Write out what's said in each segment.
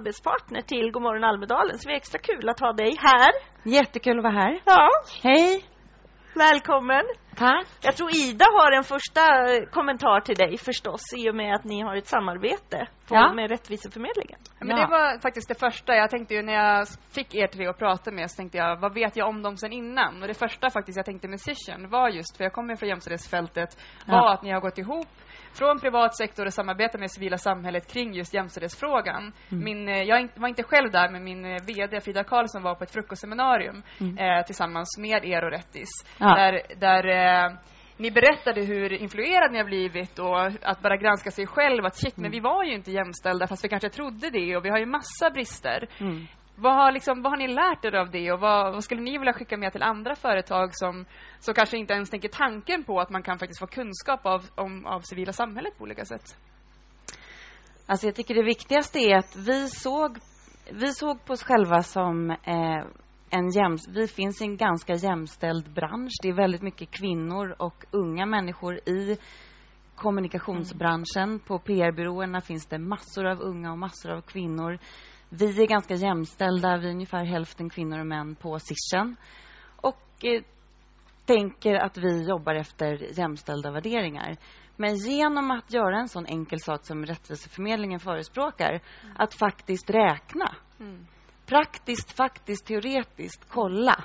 samarbetspartner till Godmorgon Almedalen. Så det är extra kul att ha dig här. Jättekul att vara här. Ja, Hej! välkommen. Tack. Jag tror Ida har en första kommentar till dig förstås i och med att ni har ett samarbete på, Ja. med Rättviseförmedlingen. Men Ja. det var faktiskt det första. Jag tänkte ju när jag fick er tre att prata med så tänkte jag, vad vet jag om dem sen innan? Och det första faktiskt jag tänkte med Cision var just, för jag kommer från jämställdhetsfältet, var Ja. att ni har gått ihop från privat sektor och samarbetar med civila samhället kring just jämställdhetsfrågan. Mm. Min, eh, jag var inte själv där, men min eh, VD Frida Karlsson var på ett frukostseminarium eh, tillsammans med er och Rättis. Mm. Ja. Där, där eh, ni berättade hur influerad ni har blivit och att bara granska sig själv. Att shit, Mm. men vi var ju inte jämställda fast vi kanske trodde det och vi har ju massa brister. Mm. Vad har, liksom, vad har ni lärt er av det och vad, vad skulle ni vilja skicka med till andra företag som, som kanske inte ens tänker tanken på att man kan faktiskt få kunskap av, om, av civila samhället på olika sätt? Alltså jag tycker det viktigaste är att vi såg, vi såg på oss själva som eh, en jäms, vi finns i en ganska jämställd bransch. Det är väldigt mycket kvinnor och unga människor i kommunikationsbranschen. På PR-byråerna finns det massor av unga och massor av kvinnor. Vi är ganska jämställda. Vi är ungefär hälften kvinnor och män på Sischen. Och eh, tänker att vi jobbar efter jämställda värderingar. Men genom att göra en sån enkel sak som Rättviseförmedlingen förespråkar, att faktiskt räkna. Praktiskt, faktiskt, teoretiskt kolla.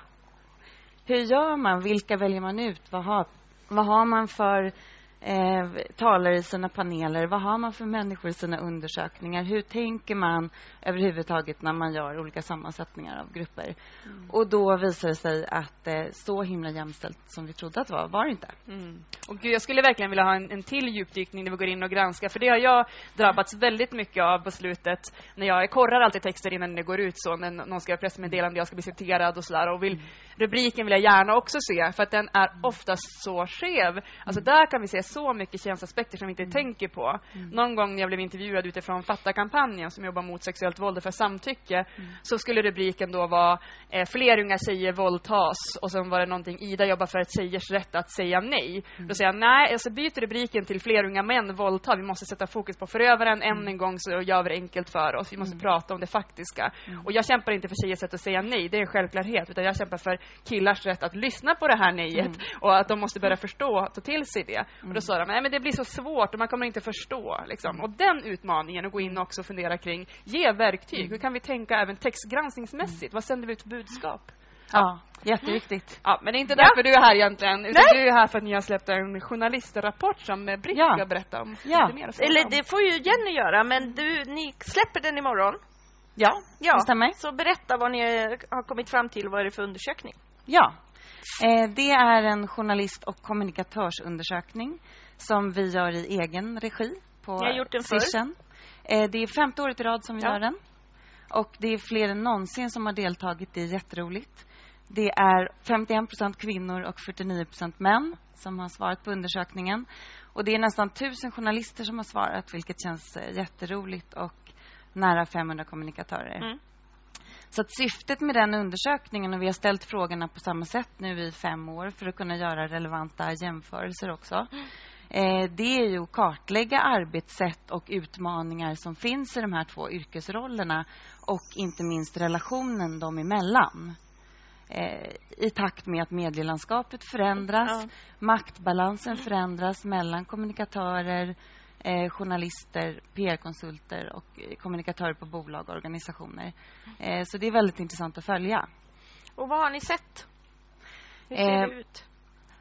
Hur gör man? Vilka väljer man ut? Vad har, vad har man för eh, talare i sina paneler? Vad har man för människor i sina undersökningar? Hur tänker man överhuvudtaget när man gör olika sammansättningar av grupper? Och då visar det sig att eh, så himla jämställt som vi trodde att det var, var det inte. Mm. Och gud, jag skulle verkligen vilja ha en, en till djupdykning där vi går in och granskar, för det har jag drabbats väldigt mycket av på slutet. När jag korrar alltid texter innan det går ut så, när någon ska göra pressmeddelande, jag ska bli citerad och sådär. Och vill, rubriken vill jag gärna också se, för att den är oftast så skev. Alltså där kan vi se så mycket könsaspekter som vi inte tänker på. Någon gång när jag blev intervjuad utifrån Fatta-kampanjen som jobbar mot sexuellt våld för samtycke, så skulle rubriken då vara eh, fler unga tjejer våldtas och sen var det någonting Ida jobbar för att tjejers rätt att säga nej. Då säger jag nej, alltså byt rubriken till fler unga män våldtar. Vi måste sätta fokus på förövaren än en gång så gör vi det enkelt för oss. Vi måste prata om det faktiska. Och jag kämpar inte för tjejers rätt att säga nej, det är en självklarhet, utan jag kämpar för killars rätt att lyssna på det här nejet och att de måste börja förstå och ta till sig det. Och då sa de, nej men det blir så svårt och man kommer inte förstå. Liksom. Och den utmaningen, att gå in också och fundera kring, ge verktyg. Hur kan vi tänka även textgranskningsmässigt? Vad sänder vi ut för budskap? Ja, jätteviktigt. Ja, men det är inte därför du är här egentligen, utan du är här för att ni har släppt en journalistrapport som Britt Ja. ska berätta om. Ja. Eller om. det får ju Jenny göra, men du, ni släpper den imorgon. Ja, Ja, det stämmer. så berätta vad ni har kommit fram till, vad är det för undersökning? Ja. Eh, det är en journalist och kommunikatörsundersökning som vi gör i egen regi på Ni har gjort den förr? Eh, det är femte året i rad som vi Ja. gör den. Och det är fler än någonsin som har deltagit. Det är jätteroligt. Det är 51 procent kvinnor och 49 procent män som har svarat på undersökningen. Och det är nästan tusen journalister som har svarat, vilket känns eh, jätteroligt. Och nära 500 kommunikatörer. Mm. Så att syftet med den undersökningen, och vi har ställt frågorna på samma sätt nu i fem år för att kunna göra relevanta jämförelser också. Eh, det är ju att kartlägga arbetssätt och utmaningar som finns i de här två yrkesrollerna och inte minst relationen dem emellan. Eh, I takt med att medielandskapet förändras, Ja. maktbalansen förändras mellan kommunikatörer, eh, journalister, PR-konsulter och eh, kommunikatörer på bolag och organisationer. Eh, så det är väldigt intressant att följa. Och vad har ni sett? Hur ser Eh, det ut?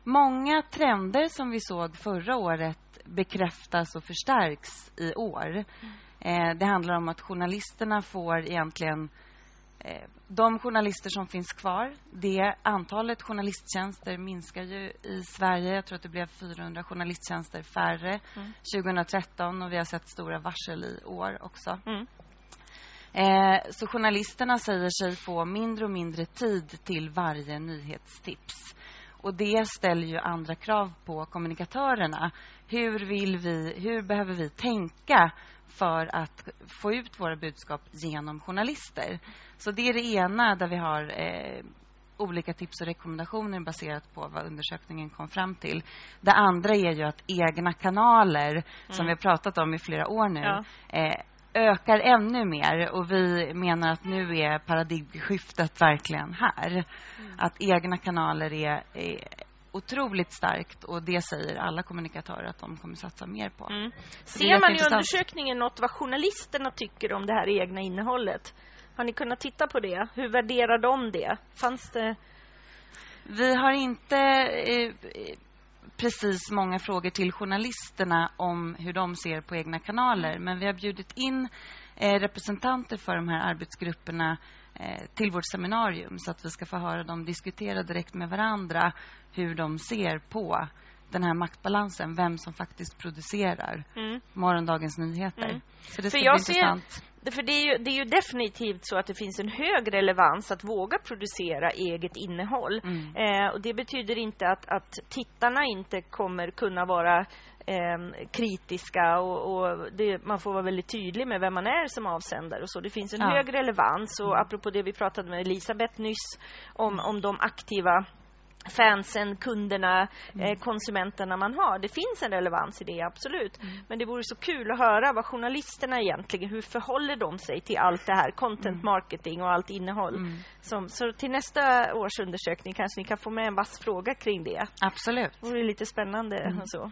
Många trender som vi såg förra året bekräftas och förstärks i år. Eh, det handlar om att journalisterna får egentligen... Eh, de journalister som finns kvar, det antalet journalisttjänster minskar ju i Sverige. Jag tror att det blev 400 journalisttjänster färre 2013 och vi har sett stora varsel i år också. Mm. Eh, så journalisterna säger sig få mindre och mindre tid till varje nyhetstips. Och det ställer ju andra krav på kommunikatörerna. Hur, vill vi, hur behöver vi tänka för att få ut våra budskap genom journalister? Så det är det ena där vi har eh, olika tips och rekommendationer baserat på vad undersökningen kom fram till. Det andra är ju att egna kanaler, som vi har pratat om i flera år nu, Ja. eh, ökar ännu mer och vi menar att nu är paradigmskiftet verkligen här. Mm. Att egna kanaler är, är otroligt starkt och det säger alla kommunikatörer att de kommer satsa mer på. Mm. Ser man i undersökningen något vad journalisterna tycker om det här egna innehållet? Har ni kunnat titta på det? Hur värderar de det? Fanns det... Vi har inte eh, precis många frågor till journalisterna om hur de ser på egna kanaler. Men vi har bjudit in eh, representanter för de här arbetsgrupperna eh, till vårt seminarium så att vi ska få höra dem diskutera direkt med varandra hur de ser på den här maktbalansen, vem som faktiskt producerar mm. morgondagens nyheter. Mm. Så det ska för bli intressant. Ser, för det är, ju, det är ju definitivt så att det finns en hög relevans att våga producera eget innehåll. Mm. Eh, och det betyder inte att, att tittarna inte kommer kunna vara eh, kritiska och, och det, man får vara väldigt tydlig med vem man är som avsändare och så. Det finns en ja. hög relevans och mm. apropå det vi pratade med Elisabeth nyss om, om de aktiva fansen, kunderna, mm. eh, konsumenterna man har. Det finns en relevans i det, absolut. Mm. Men det vore så kul att höra vad journalisterna egentligen, hur förhåller de sig till allt det här, content mm. marketing och allt innehåll. Mm. Som, så till nästa års undersökning kanske ni kan få med en vass fråga kring det. Absolut. Det vore lite spännande mm. och så.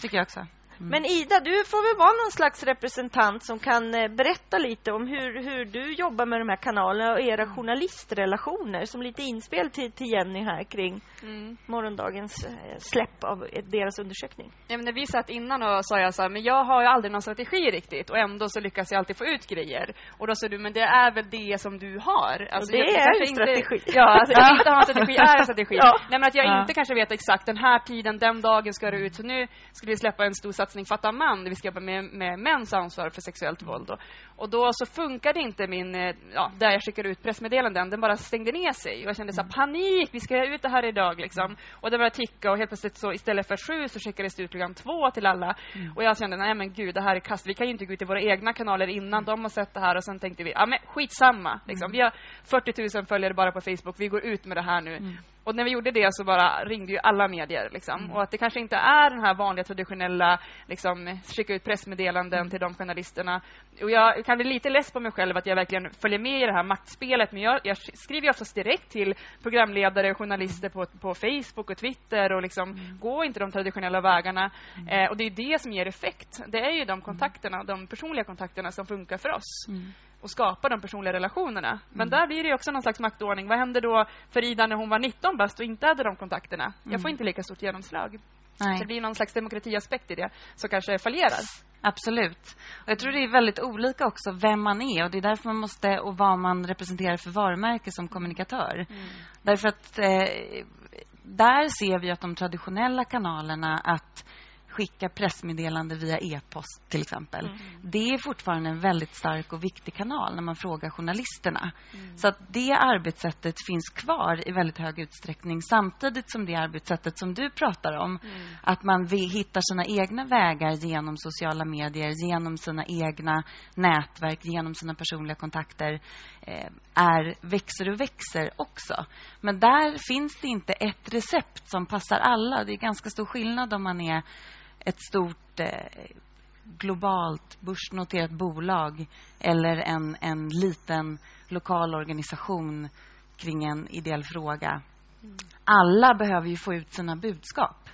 Tycker jag också. Mm. Men Ida, du får väl vara någon slags representant som kan eh, berätta lite om hur, hur du jobbar med de här kanalerna och era mm. journalistrelationer som lite inspel till, till Jenny här kring mm. morgondagens eh, släpp av deras undersökning. Ja, men när vi satt innan och sa jag så här, men jag har ju aldrig någon strategi riktigt och ändå så lyckas jag alltid få ut grejer. Och då sa du, men det är väl det som du har? Alltså, och det är en strategi. Inte, ja, alltså, att inte ha en strategi är en strategi. Ja. Nej, men att jag ja. inte kanske vet exakt den här tiden, den dagen ska det ut. Så nu ska vi släppa en stor satsning Fatta man, där vi ska jobba med, med mäns ansvar för sexuellt våld. Och, och då så funkade inte min, eh, ja, där jag skickade ut pressmeddelanden, den bara stängde ner sig. Och jag kände så här, panik, vi ska ut det här idag liksom. Och det började ticka och helt plötsligt så istället för sju så skickades det ut klockan två till alla. Mm. Och jag kände, nej men gud, det här är kast. Vi kan ju inte gå ut i våra egna kanaler innan de har sett det här. Och sen tänkte vi, ja men skitsamma. Liksom. Mm. Vi har 40 000 följare bara på Facebook, vi går ut med det här nu. Mm. Och när vi gjorde det så bara ringde ju alla medier. Liksom. Mm. Och att det kanske inte är den här vanliga traditionella, liksom, skicka ut pressmeddelanden mm. till de journalisterna. Och jag kan bli lite less på mig själv att jag verkligen följer med i det här maktspelet. Men jag, jag skriver ju oftast direkt till programledare och journalister på, på Facebook och Twitter och liksom, mm. gå inte de traditionella vägarna. Mm. Eh, och det är det som ger effekt. Det är ju de mm. kontakterna, de personliga kontakterna som funkar för oss. Och skapa de personliga relationerna. Men mm. där blir det också någon slags maktordning. Vad hände då för Ida när hon var 19 bast och inte hade de kontakterna? Mm. Jag får inte lika stort genomslag. Nej. Så det blir någon slags demokratiaspekt i det som kanske fallerar. Absolut. Och jag tror det är väldigt olika också vem man är och det är därför man måste och vad man representerar för varumärke som kommunikatör. Mm. Därför att eh, där ser vi att de traditionella kanalerna att skicka pressmeddelande via e-post till exempel. Mm. Det är fortfarande en väldigt stark och viktig kanal när man frågar journalisterna. Mm. Så att det arbetssättet finns kvar i väldigt hög utsträckning samtidigt som det arbetssättet som du pratar om, mm. att man hittar sina egna vägar genom sociala medier, genom sina egna nätverk, genom sina personliga kontakter, eh, är, växer och växer också. Men där finns det inte ett recept som passar alla. Det är ganska stor skillnad om man är ett stort eh, globalt börsnoterat bolag eller en, en liten lokal organisation kring en ideell fråga. Mm. Alla behöver ju få ut sina budskap.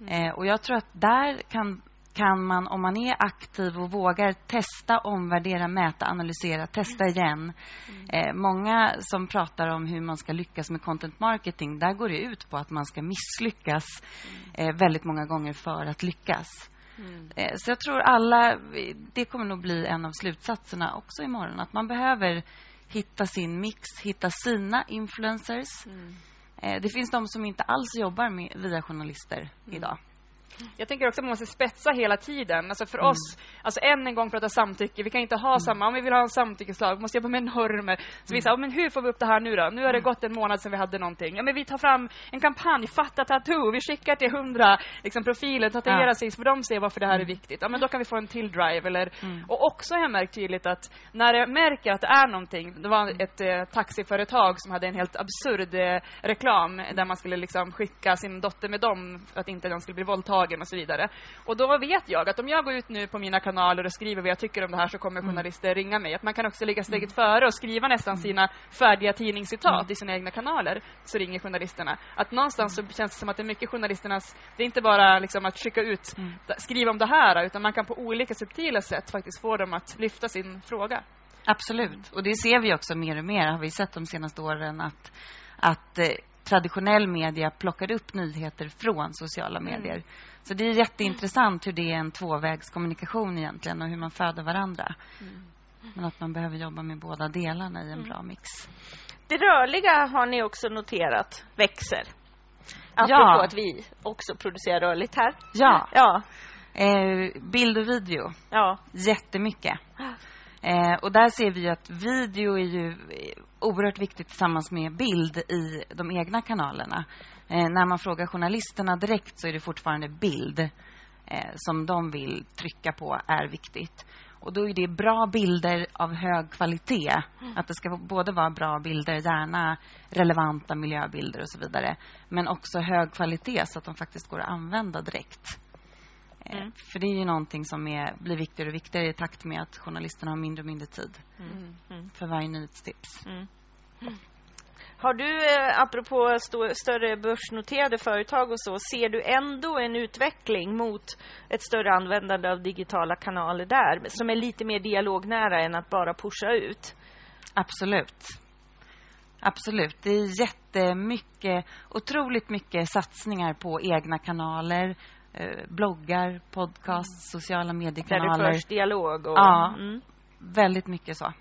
Mm. Eh, och jag tror att där kan kan man, om man är aktiv och vågar testa, omvärdera, mäta, analysera, testa mm. igen. Mm. Eh, många som pratar om hur man ska lyckas med content marketing, där går det ut på att man ska misslyckas mm. eh, väldigt många gånger för att lyckas. Mm. Eh, så jag tror alla, det kommer nog bli en av slutsatserna också imorgon, att man behöver hitta sin mix, hitta sina influencers. Mm. Eh, det finns de som inte alls jobbar med, via journalister mm. idag. Jag tänker också att man måste spetsa hela tiden. Alltså för mm. oss, alltså än en gång prata samtycke. Vi kan inte ha mm. samma, om vi vill ha en samtyckeslag, vi måste jobba med normer. Så vi mm. sa, men hur får vi upp det här nu då? Nu har det mm. gått en månad sedan vi hade någonting. Ja, men vi tar fram en kampanj, fatta tattoo. Vi skickar till hundra liksom, profiler, tatuera ja. sig, så får de se varför det här är viktigt. Ja, men då kan vi få en till drive. Eller, mm. Och också har jag märkt tydligt att när jag märker att det är någonting, det var ett eh, taxiföretag som hade en helt absurd eh, reklam där man skulle liksom skicka sin dotter med dem för att inte de skulle bli våldtagna företagen och så vidare. Och då vet jag att om jag går ut nu på mina kanaler och skriver vad jag tycker om det här så kommer mm. journalister ringa mig. Att man kan också ligga steget före och skriva nästan mm. sina färdiga tidningscitat i sina egna kanaler. Så ringer journalisterna. Att någonstans så känns det som att det är mycket journalisternas... Det är inte bara liksom att skicka ut, skriva om det här, utan man kan på olika subtila sätt faktiskt få dem att lyfta sin fråga. Absolut. Och det ser vi också mer och mer, har vi sett de senaste åren, att, att eh, traditionell media plockar upp nyheter från sociala mm. medier. Mm. Så det är jätteintressant hur det är en tvåvägskommunikation egentligen och hur man föder varandra. Mm. Men att man behöver jobba med båda delarna i en mm. bra mix. Det rörliga har ni också noterat växer. Apropå ja. att vi också producerar rörligt här. Ja. ja. Eh, bild och video. Ja. Jättemycket. Eh, och där ser vi att video är ju oerhört viktigt tillsammans med bild i de egna kanalerna. Eh, när man frågar journalisterna direkt så är det fortfarande bild eh, som de vill trycka på är viktigt. Och då är det bra bilder av hög kvalitet. Mm. Att det ska både vara bra bilder, gärna relevanta miljöbilder och så vidare. Men också hög kvalitet så att de faktiskt går att använda direkt. Eh, mm. För det är ju någonting som är, blir viktigare och viktigare i takt med att journalisterna har mindre och mindre tid mm. mm. för varje nyhetstips. Mm. Har du, eh, apropå stå, större börsnoterade företag och så, ser du ändå en utveckling mot ett större användande av digitala kanaler där, som är lite mer dialognära än att bara pusha ut? Absolut. Absolut. Det är jättemycket, otroligt mycket satsningar på egna kanaler, eh, bloggar, podcast, mm. sociala mediekanaler. Där det förs dialog? Och, ja, mm. väldigt mycket så.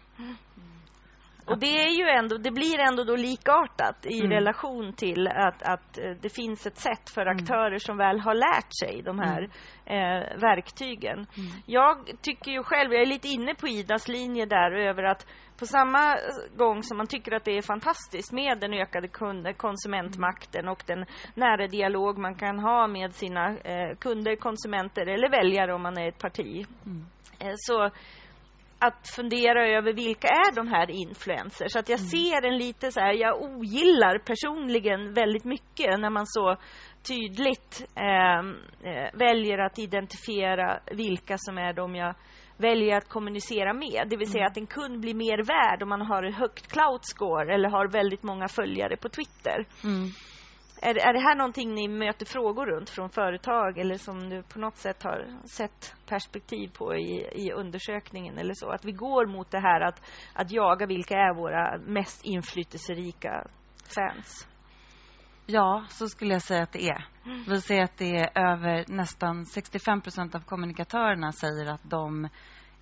Och det är ju ändå, det blir ändå då likartat i mm. relation till att, att eh, det finns ett sätt för mm. aktörer som väl har lärt sig de här mm. eh, verktygen. Mm. Jag tycker ju själv, jag är lite inne på Idas linje där över att på samma gång som man tycker att det är fantastiskt med den ökade kunder, konsumentmakten och den nära dialog man kan ha med sina eh, kunder, konsumenter eller väljare om man är ett parti. Mm. Eh, så att fundera över vilka är de här influencers. Så att jag mm. ser en lite så här, jag ogillar personligen väldigt mycket när man så tydligt eh, eh, väljer att identifiera vilka som är de jag väljer att kommunicera med. Det vill säga mm. att en kund blir mer värd om man har ett högt cloud score eller har väldigt många följare på Twitter. Mm. Är, är det här någonting ni möter frågor runt från företag eller som du på något sätt har sett perspektiv på i, i undersökningen eller så? Att vi går mot det här att, att jaga vilka är våra mest inflytelserika fans? Ja, så skulle jag säga att det är. Mm. Vi ser att det är över nästan 65 procent av kommunikatörerna säger att de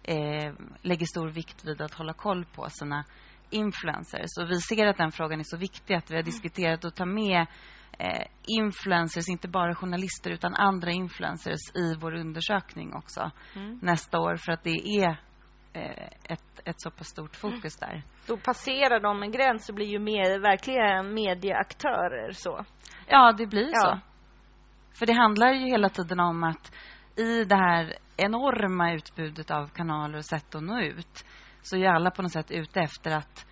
eh, lägger stor vikt vid att hålla koll på sina influencers. Och vi ser att den frågan är så viktig att vi har mm. diskuterat att ta med influencers, inte bara journalister utan andra influencers i vår undersökning också mm. nästa år för att det är eh, ett, ett så pass stort fokus där. Då passerar de en gräns och blir ju mer, verkligen medieaktörer så? Ja, det blir ja. så. För det handlar ju hela tiden om att i det här enorma utbudet av kanaler och sätt att nå ut så är alla på något sätt ute efter att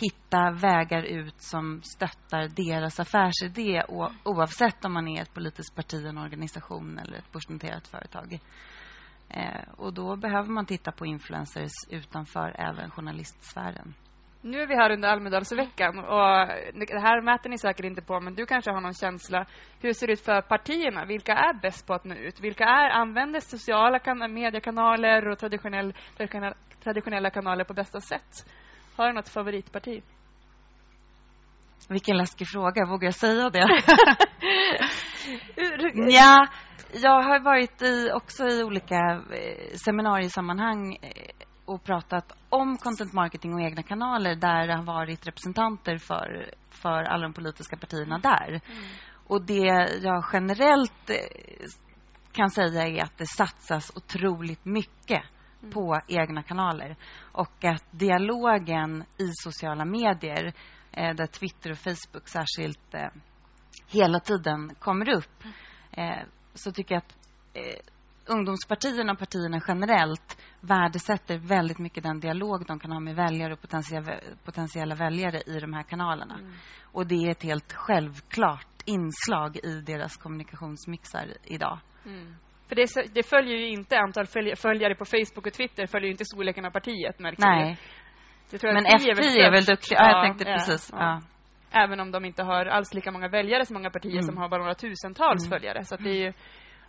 hitta vägar ut som stöttar deras affärsidé oavsett om man är ett politiskt parti, en organisation eller ett börsnoterat företag. Eh, och då behöver man titta på influencers utanför även journalistsfären. Nu är vi här under Almedalsveckan och det här mäter ni säkert inte på men du kanske har någon känsla. Hur ser det ut för partierna? Vilka är bäst på att nå ut? Vilka är, använder sociala mediekanaler och traditionell, traditionella kanaler på bästa sätt? Har du något favoritparti? Vilken läskig fråga. Vågar jag säga det? ja, jag har varit i, också i olika eh, seminariesammanhang eh, och pratat om content marketing och egna kanaler där det har varit representanter för, för alla de politiska partierna där. Mm. Och det jag generellt eh, kan säga är att det satsas otroligt mycket Mm. på egna kanaler. Och att dialogen i sociala medier, eh, där Twitter och Facebook särskilt eh, hela tiden kommer upp, eh, så tycker jag att eh, ungdomspartierna och partierna generellt värdesätter väldigt mycket den dialog de kan ha med väljare och potentiella, potentiella väljare i de här kanalerna. Mm. Och det är ett helt självklart inslag i deras kommunikationsmixar idag. Mm. För det, det, följer ju inte antal följare på Facebook och Twitter följer ju inte storleken av partiet märks Nej. Men FI är väl, är väl duktiga? Ja, jag tänkte ja, precis. Ja. Även om de inte har alls lika många väljare som många partier mm. som har bara några tusentals mm. följare. Så det är ju,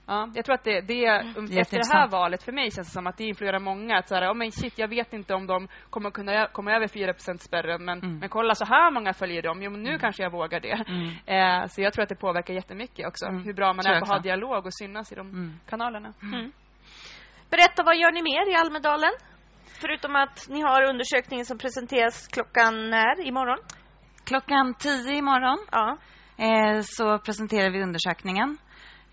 Ja, jag tror att det, det um, efter det här valet för mig känns det som att det influerar många. Att så här, oh, men shit, jag vet inte om de kommer kunna komma över 4 spärren men, mm. men kolla så här många följer dem. Jo, men nu mm. kanske jag vågar det. Mm. Eh, så jag tror att det påverkar jättemycket också. Mm. Hur bra man är på att ha dialog och synas i de mm. kanalerna. Mm. Berätta, vad gör ni mer i Almedalen? Förutom att ni har undersökningen som presenteras klockan när imorgon? Klockan tio imorgon ja. eh, så presenterar vi undersökningen.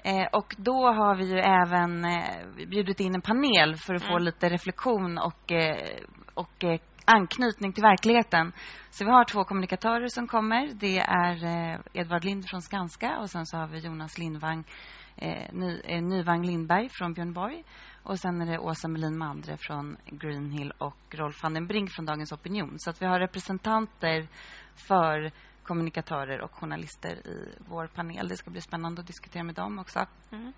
Eh, och då har vi ju även eh, bjudit in en panel för att mm. få lite reflektion och, eh, och eh, anknytning till verkligheten. Så vi har två kommunikatörer som kommer. Det är eh, Edvard Lind från Skanska och sen så har vi Jonas Lindvang, eh, Ny, eh, Nyvang Lindberg från Björnborg. Och sen är det Åsa Melin Mandre från Greenhill och Rolf van den Brink från Dagens Opinion. Så att vi har representanter för kommunikatörer och journalister i vår panel. Det ska bli spännande att diskutera med dem också. Mm.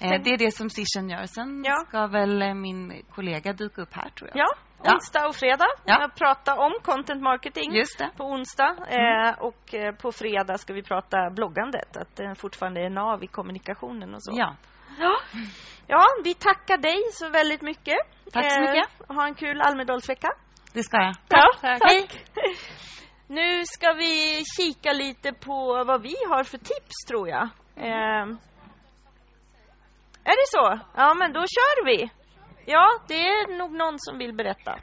Eh, det är det som Sishen gör. Sen ja. ska väl eh, min kollega dyka upp här, tror jag. Ja, onsdag och fredag. Ja. Prata om content marketing på onsdag. Mm. Eh, och eh, på fredag ska vi prata bloggandet. Att det fortfarande är nav i kommunikationen och så. Ja. Ja. ja, vi tackar dig så väldigt mycket. Tack så mycket. Eh, ha en kul Almedalsvecka. Det ska jag. Ja, tack. tack. Hej. Nu ska vi kika lite på vad vi har för tips, tror jag. Eh, är det så? Ja, men då kör vi. Ja, det är nog någon som vill berätta.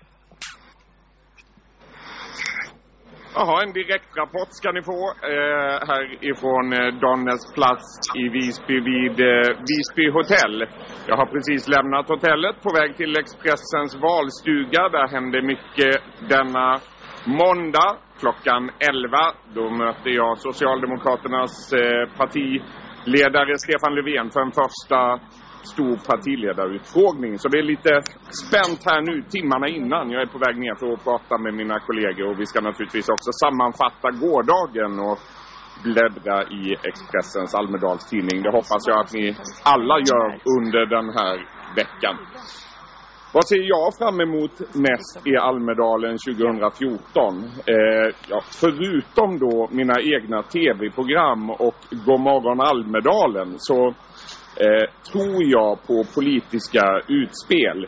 Jaha, en direktrapport ska ni få eh, härifrån eh, Donnels plats i Visby vid eh, Visby hotell. Jag har precis lämnat hotellet på väg till Expressens valstuga. Där hände mycket denna måndag klockan 11. Då möter jag Socialdemokraternas eh, partiledare Stefan Löfven för en första stor partiledarutfrågning. Så det är lite spänt här nu timmarna innan. Jag är på väg ner för att prata med mina kollegor och vi ska naturligtvis också sammanfatta gårdagen och bläddra i Expressens Almedalstidning. Det hoppas jag att ni alla gör under den här veckan. Vad ser jag fram emot mest i Almedalen 2014? Eh, ja, förutom då mina egna tv-program och Godmorgon Almedalen så eh, tror jag på politiska utspel.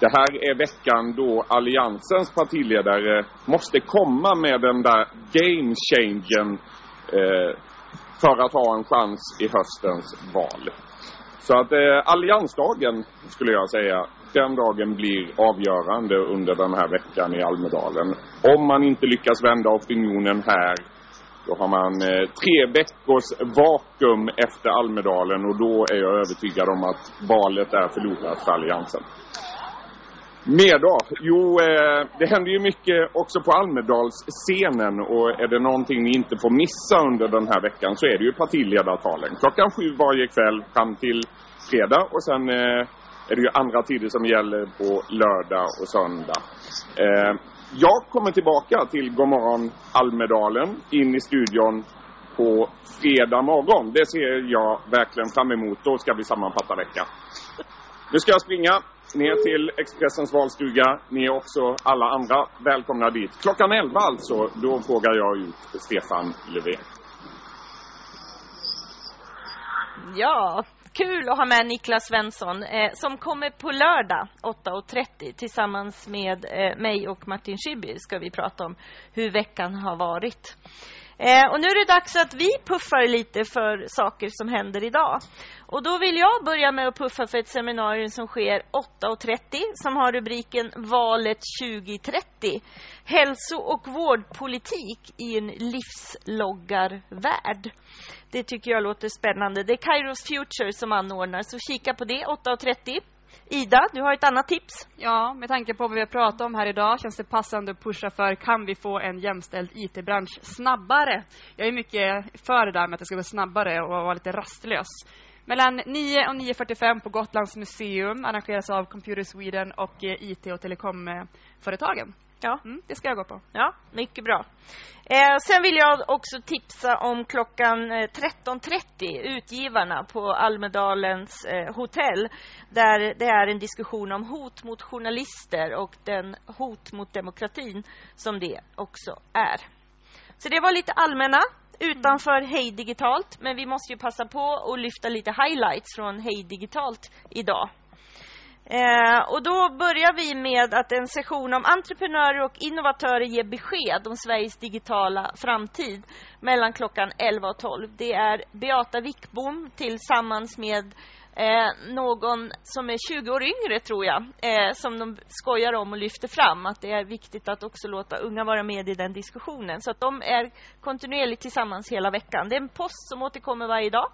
Det här är veckan då Alliansens partiledare måste komma med den där game changen eh, för att ha en chans i höstens val. Så att eh, alliansdagen skulle jag säga den dagen blir avgörande under den här veckan i Almedalen. Om man inte lyckas vända opinionen här då har man eh, tre veckors vakuum efter Almedalen och då är jag övertygad om att valet är förlorat för Alliansen. Mer då? Jo, eh, det händer ju mycket också på Almedalsscenen och är det någonting ni inte får missa under den här veckan så är det ju partiledartalen. Klockan sju varje kväll fram till fredag och sen eh, är det ju andra tider som gäller på lördag och söndag. Eh, jag kommer tillbaka till Godmorgon Almedalen in i studion på fredag morgon. Det ser jag verkligen fram emot. Då ska vi sammanfatta veckan. Nu ska jag springa ner till Expressens valstuga. Ni är också alla andra välkomna dit. Klockan 11 alltså, då frågar jag ut Stefan Löfven. Ja, kul att ha med Niklas Svensson eh, som kommer på lördag 8.30 tillsammans med eh, mig och Martin Schibbye ska vi prata om hur veckan har varit. Eh, och nu är det dags att vi puffar lite för saker som händer idag. Och då vill jag börja med att puffa för ett seminarium som sker 8.30 som har rubriken Valet 2030. Hälso och vårdpolitik i en livsloggarvärld. Det tycker jag låter spännande. Det är Kairos Future som anordnar, så kika på det 8.30. Ida, du har ett annat tips? Ja, med tanke på vad vi har pratat om här idag känns det passande att pusha för kan vi få en jämställd IT-bransch snabbare? Jag är mycket för det där med att det ska gå snabbare och vara lite rastlös. Mellan 9 och 9.45 på Gotlands museum arrangeras av Computer Sweden och eh, IT och telekomföretagen. Ja. Mm, det ska jag gå på. Ja, mycket bra. Eh, sen vill jag också tipsa om klockan 13.30, Utgivarna på Almedalens eh, hotell, där det är en diskussion om hot mot journalister och den hot mot demokratin som det också är. Så det var lite allmänna utanför Hej Digitalt, men vi måste ju passa på att lyfta lite highlights från Hej Digitalt idag. Eh, och då börjar vi med att en session om entreprenörer och innovatörer ger besked om Sveriges digitala framtid mellan klockan 11 och 12. Det är Beata Wickbom tillsammans med eh, någon som är 20 år yngre, tror jag, eh, som de skojar om och lyfter fram att det är viktigt att också låta unga vara med i den diskussionen. Så att de är kontinuerligt tillsammans hela veckan. Det är en post som återkommer varje dag.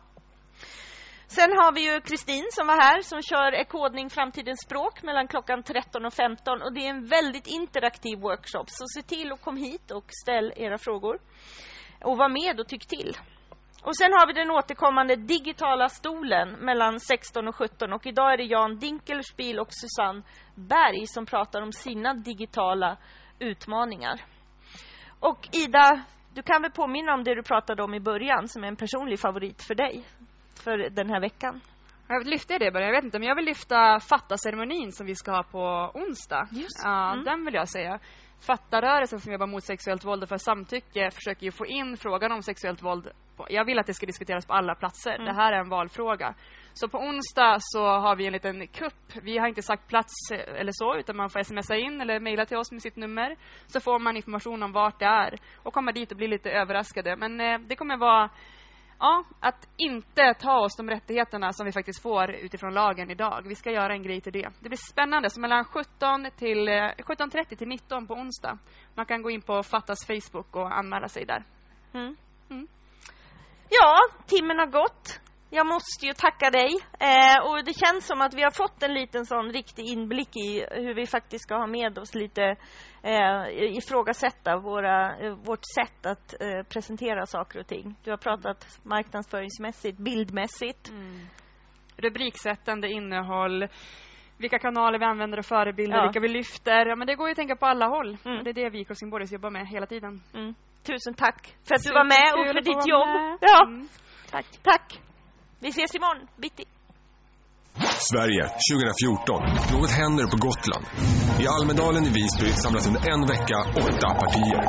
Sen har vi ju Kristin som var här som kör kodning framtidens språk mellan klockan 13 och 15 och det är en väldigt interaktiv workshop så se till att kom hit och ställ era frågor och var med och tyck till. Och sen har vi den återkommande digitala stolen mellan 16 och 17 och idag är det Jan Dinkelspiel och Susanne Berg som pratar om sina digitala utmaningar. Och Ida, du kan väl påminna om det du pratade om i början som är en personlig favorit för dig för den här veckan? Jag lyfte det bara, jag vet inte, men jag vill lyfta fatta-ceremonin som vi ska ha på onsdag. Just. Ja, Mm. den vill jag säga. Fatta-rörelsen som jobbar mot sexuellt våld och för samtycke försöker ju få in frågan om sexuellt våld. På, jag vill att det ska diskuteras på alla platser. Mm. Det här är en valfråga. Så på onsdag så har vi en liten kupp. Vi har inte sagt plats eh, eller så, utan man får smsa in eller mejla till oss med sitt nummer. Så får man information om vart det är och komma dit och bli lite överraskade. Men eh, det kommer vara Ja, att inte ta oss de rättigheterna som vi faktiskt får utifrån lagen idag. Vi ska göra en grej till det. Det blir spännande. Så mellan 17 till eh, 17.30 till 19 på onsdag. Man kan gå in på Fattas Facebook och anmäla sig där. Mm. Mm. Ja, timmen har gått. Jag måste ju tacka dig. Eh, och det känns som att vi har fått en liten sån riktig inblick i hur vi faktiskt ska ha med oss lite eh, ifrågasätta våra, eh, vårt sätt att eh, presentera saker och ting. Du har pratat marknadsföringsmässigt, bildmässigt. Rubriksättande innehåll, vilka kanaler vi använder och förebilder, Ja. vilka vi lyfter. Ja, men det går ju att tänka på alla håll. Mm. Det är det vi i Crossing jobbar med hela tiden. Mm. Tusen tack för att du var med och för ditt jobb. med. Ja, Mm. tack. tack. Vi ses imorgon bitti. Sverige 2014. Något händer på Gotland. I Almedalen i Visby samlas under en vecka åtta partier.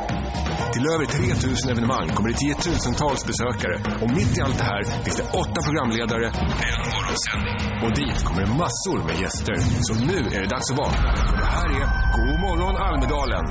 Till över 3000 evenemang kommer det tiotusentals besökare och mitt i allt det här finns det åtta programledare, en morgonsändning. Och dit kommer det massor med gäster. Så nu är det dags att vakna. Det här är God morgon Almedalen